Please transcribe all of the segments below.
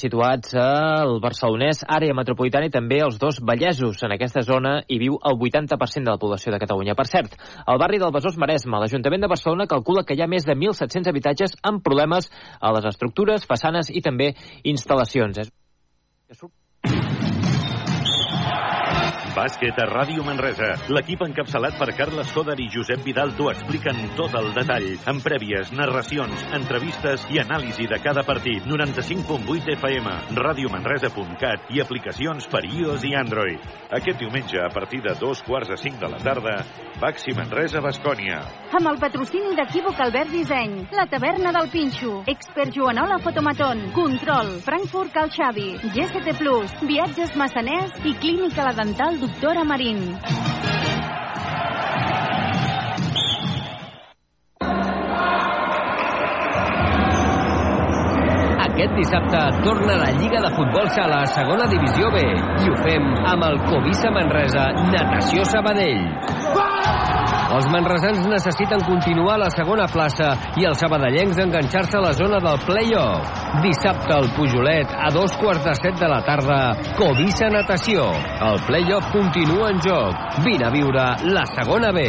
situats al barcelonès, àrea metropolitana i també els dos Vallesos. En aquesta zona hi viu el 80% de la població de Catalunya. Per cert, al barri del Besòs Maresme, l'Ajuntament de Barcelona calcula que hi ha més de 1.700 habitatges amb problemes a les estructures, façanes i també instal·lacions. Bàsquet a Ràdio Manresa. L'equip encapçalat per Carles Coder i Josep Vidal t'ho expliquen tot el detall, amb prèvies, narracions, entrevistes i anàlisi de cada partit. 95.8 FM, radiomanresa.cat i aplicacions per iOS i Android. Aquest diumenge, a partir de dos quarts de cinc de la tarda, Baxi Manresa, Bascònia. Amb el patrocini d'Equívoc Albert Disseny, la taverna del Pinxo, Expert Joanola Fotomaton, Control, Frankfurt Cal Xavi, GST Plus, Viatges Massaners i Clínica La Dental Doctora Marín. Dissabte torna la Lliga de Futbol Sala a segona divisió B i ho fem amb el Covisa Manresa Natació Sabadell. Els manresans necessiten continuar a la segona plaça i els sabadellencs enganxar-se a la zona del play-off. Dissabte al Pujolet, a dos quarts de set de la tarda, Covisa Natació. El play-off continua en joc. Vine a viure la segona B.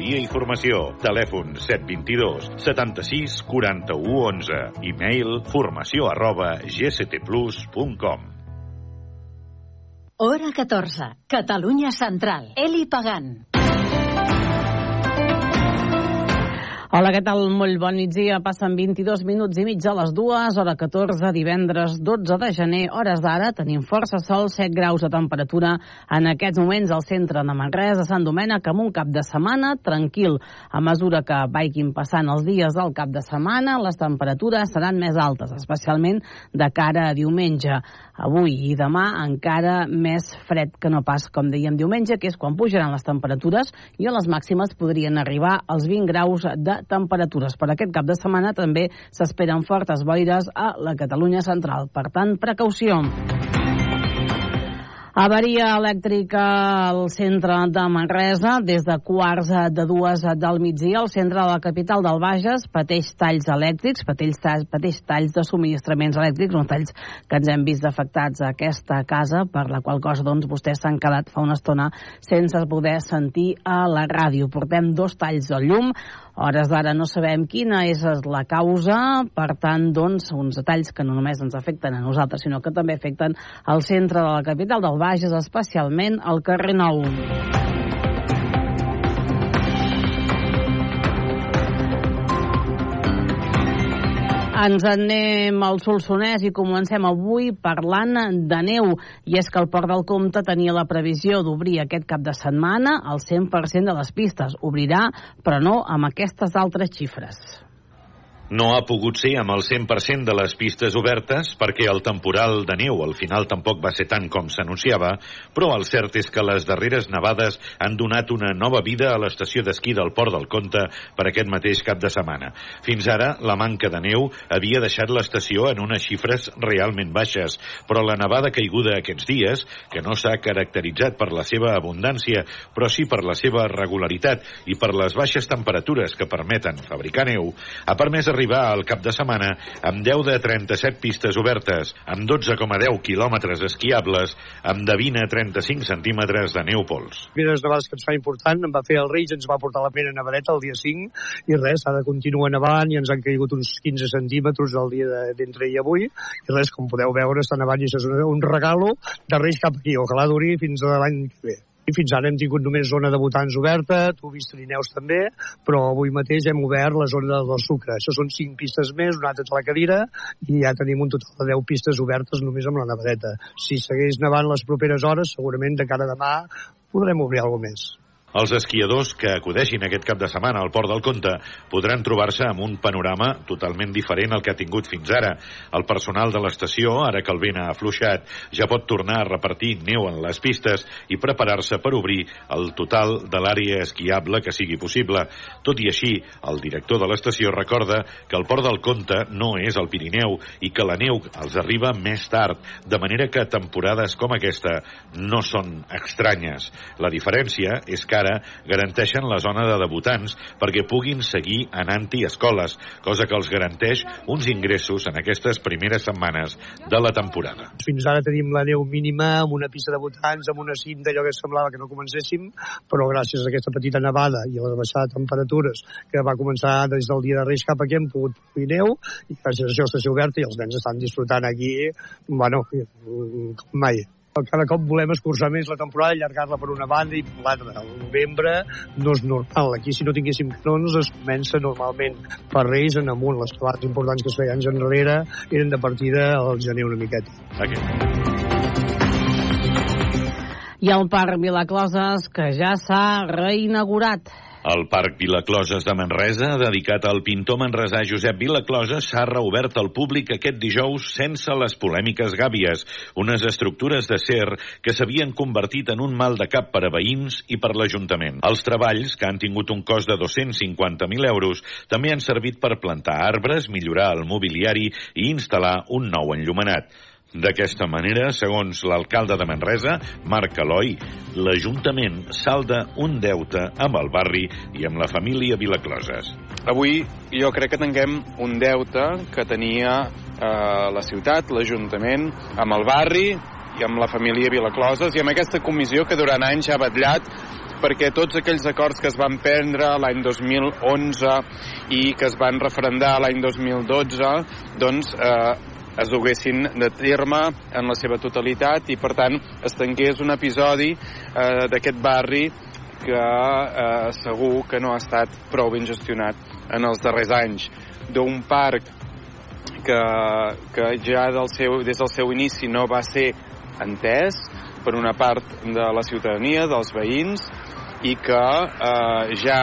Consultoria i Formació. Telèfon 722 76 41 11. E-mail formació arroba gctplus.com. Hora 14. Catalunya Central. Eli Pagant. Hola, què tal? Molt bon migdia. Passen 22 minuts i mig a les dues, hora 14, divendres 12 de gener. Hores d'ara tenim força sol, 7 graus de temperatura en aquests moments al centre de Manresa, Sant Domènec, amb un cap de setmana tranquil. A mesura que vagin passant els dies del cap de setmana, les temperatures seran més altes, especialment de cara a diumenge. Avui i demà encara més fred que no pas, com dèiem diumenge, que és quan pujaran les temperatures i a les màximes podrien arribar als 20 graus de temperatures. Per aquest cap de setmana també s'esperen fortes boires a la Catalunya central. Per tant, precaució. Avaria elèctrica al centre de Manresa des de quarts de dues del migdia. El centre de la capital del Bages pateix talls elèctrics, pateix talls, pateix talls de subministraments elèctrics, uns talls que ens hem vist afectats a aquesta casa, per la qual cosa doncs, vostès s'han quedat fa una estona sense poder sentir a la ràdio. Portem dos talls al llum, hores d'ara no sabem quina és la causa, per tant, doncs, uns detalls que no només ens afecten a nosaltres, sinó que també afecten al centre de la capital del Bages, especialment al carrer Nou. Ens anem al Solsonès i comencem avui parlant de neu. I és que el Port del Comte tenia la previsió d'obrir aquest cap de setmana el 100% de les pistes. Obrirà, però no amb aquestes altres xifres. No ha pogut ser amb el 100% de les pistes obertes perquè el temporal de neu al final tampoc va ser tant com s'anunciava, però el cert és que les darreres nevades han donat una nova vida a l'estació d'esquí del Port del Comte per aquest mateix cap de setmana. Fins ara, la manca de neu havia deixat l'estació en unes xifres realment baixes, però la nevada caiguda aquests dies, que no s'ha caracteritzat per la seva abundància, però sí per la seva regularitat i per les baixes temperatures que permeten fabricar neu, ha permès arribar al cap de setmana amb 10 de 37 pistes obertes, amb 12,10 quilòmetres esquiables, amb de 20 a 35 centímetres de neu pols. Primeres nevades que ens fa important, em va fer el Reis, ens va portar la pena nevareta el dia 5, i res, ha de continuar nevant i ens han caigut uns 15 centímetres el dia d'entre i avui, i res, com podeu veure, està nevant i això és un regalo de Reis cap aquí, ojalà duri fins a l'any que ve. I fins ara hem tingut només zona de votants oberta, tu vist Trineus també, però avui mateix hem obert la zona del sucre. Això són 5 pistes més, una altra a la cadira, i ja tenim un total de 10 pistes obertes només amb la nevadeta. Si segueix nevant les properes hores, segurament de cara a demà podrem obrir alguna més. Els esquiadors que acudeixin aquest cap de setmana al Port del Comte podran trobar-se amb un panorama totalment diferent al que ha tingut fins ara. El personal de l'estació, ara que el vent ha afluixat, ja pot tornar a repartir neu en les pistes i preparar-se per obrir el total de l'àrea esquiable que sigui possible. Tot i així, el director de l'estació recorda que el Port del Comte no és el Pirineu i que la neu els arriba més tard, de manera que temporades com aquesta no són estranyes. La diferència és que ara garanteixen la zona de debutants perquè puguin seguir anant-hi escoles, cosa que els garanteix uns ingressos en aquestes primeres setmanes de la temporada. Fins ara tenim la neu mínima amb una pista de debutants, amb una cinta, allò que semblava que no comencéssim, però gràcies a aquesta petita nevada i a la baixada de temperatures que va començar des del dia de Reis cap aquí hem pogut fer neu i gràcies a això està oberta i els nens estan disfrutant aquí, bueno, com mai cada cop volem escurçar més la temporada, allargar-la per una banda i per l'altra. El novembre no és normal. Aquí, si no tinguéssim canons, es comença normalment per Reis en amunt. Les trobades importants que es feien anys enrere eren de partida al gener una miqueta. Aquí. I el Parc Vilacloses, que ja s'ha reinaugurat. El Parc Vilacloses de Manresa, dedicat al pintor manresà Josep Vilacloses, s'ha reobert al públic aquest dijous sense les polèmiques gàbies, unes estructures de ser que s'havien convertit en un mal de cap per a veïns i per l'Ajuntament. Els treballs, que han tingut un cost de 250.000 euros, també han servit per plantar arbres, millorar el mobiliari i instal·lar un nou enllumenat. D'aquesta manera, segons l'alcalde de Manresa, Marc Eloi, l'Ajuntament salda un deute amb el barri i amb la família Vilacloses. Avui jo crec que tanquem un deute que tenia eh, la ciutat, l'Ajuntament, amb el barri i amb la família Vilacloses i amb aquesta comissió que durant anys ha batllat perquè tots aquells acords que es van prendre l'any 2011 i que es van referendar l'any 2012 doncs eh, es duguessin de terme en la seva totalitat i per tant es tanqués un episodi eh, d'aquest barri que eh, segur que no ha estat prou ben gestionat en els darrers anys. D'un parc que, que ja del seu, des del seu inici no va ser entès per una part de la ciutadania, dels veïns, i que eh, ja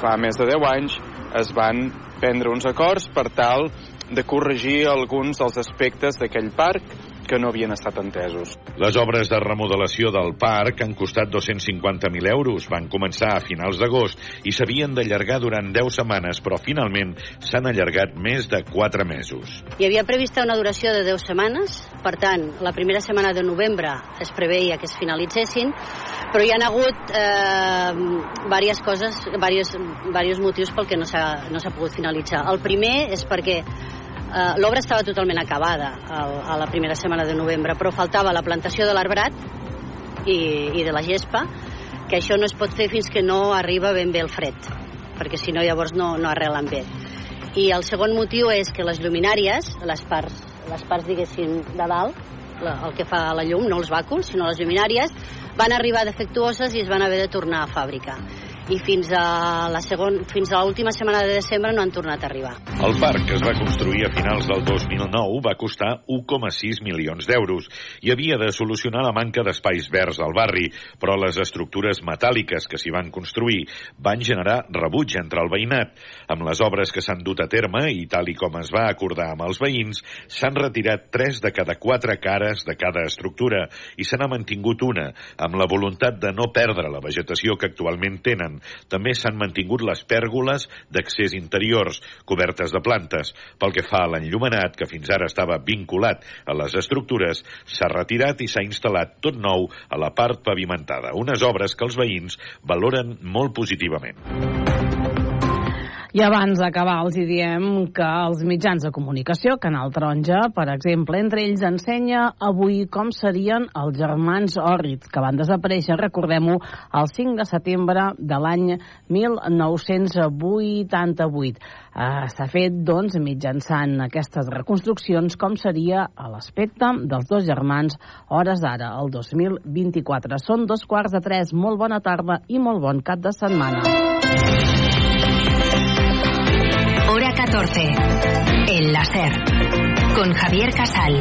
fa més de 10 anys es van prendre uns acords per tal de corregir alguns dels aspectes d'aquell parc que no havien estat entesos. Les obres de remodelació del parc han costat 250.000 euros. Van començar a finals d'agost i s'havien d'allargar durant 10 setmanes, però finalment s'han allargat més de 4 mesos. Hi havia prevista una duració de 10 setmanes, per tant, la primera setmana de novembre es preveia que es finalitzessin, però hi han hagut eh, diverses coses, diversos, diversos motius pel que no s'ha no pogut finalitzar. El primer és perquè eh, l'obra estava totalment acabada a la primera setmana de novembre, però faltava la plantació de l'arbrat i, i de la gespa, que això no es pot fer fins que no arriba ben bé el fred, perquè si no llavors no, no arrelen bé. I el segon motiu és que les lluminàries, les parts, les parts diguéssim, de dalt, el que fa la llum, no els bàculs, sinó les lluminàries, van arribar defectuoses i es van haver de tornar a fàbrica i fins a la segon, fins a l'última setmana de desembre no han tornat a arribar. El parc, que es va construir a finals del 2009, va costar 1,6 milions d'euros i havia de solucionar la manca d'espais verds al barri, però les estructures metàl·liques que s'hi van construir van generar rebuig entre el veïnat. Amb les obres que s'han dut a terme i tal i com es va acordar amb els veïns, s'han retirat 3 de cada 4 cares de cada estructura i se n'ha mantingut una, amb la voluntat de no perdre la vegetació que actualment tenen també s'han mantingut les pèrgoles d'accés interiors, cobertes de plantes. Pel que fa a l'enllumenat, que fins ara estava vinculat a les estructures, s'ha retirat i s'ha instal·lat tot nou a la part pavimentada. Unes obres que els veïns valoren molt positivament. I abans d'acabar els hi diem que els mitjans de comunicació, Canal Taronja, per exemple, entre ells ensenya avui com serien els germans Òrrit, que van desaparèixer, recordem-ho, el 5 de setembre de l'any 1988. Uh, S'ha fet, doncs, mitjançant aquestes reconstruccions, com seria l'aspecte dels dos germans hores d'ara, el 2024. Són dos quarts de tres. Molt bona tarda i molt bon cap de setmana. Hora 14. El láser. Con Javier Casal.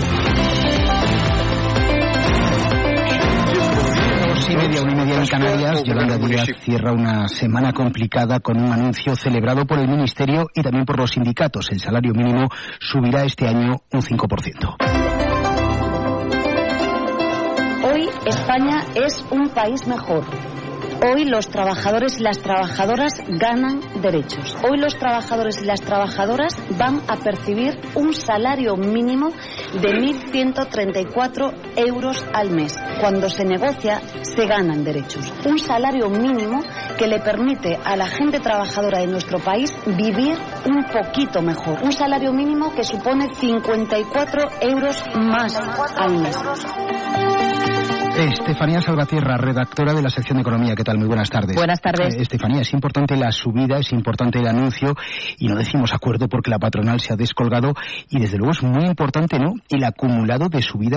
Dos y media, una y media en Canarias, Yolanda Díaz cierra una semana complicada con un anuncio celebrado por el Ministerio y también por los sindicatos. El salario mínimo subirá este año un 5%. Hoy España es un país mejor. Hoy los trabajadores y las trabajadoras ganan derechos. Hoy los trabajadores y las trabajadoras van a percibir un salario mínimo de 1.134 euros al mes. Cuando se negocia, se ganan derechos. Un salario mínimo que le permite a la gente trabajadora de nuestro país vivir un poquito mejor. Un salario mínimo que supone 54 euros más al mes. Estefanía Salvatierra, redactora de la sección de Economía. ¿Qué tal? Muy buenas tardes. Buenas tardes. Eh, Estefanía, es importante la subida, es importante el anuncio y no decimos acuerdo porque la patronal se ha descolgado y desde luego es muy importante, ¿no? El acumulado de subida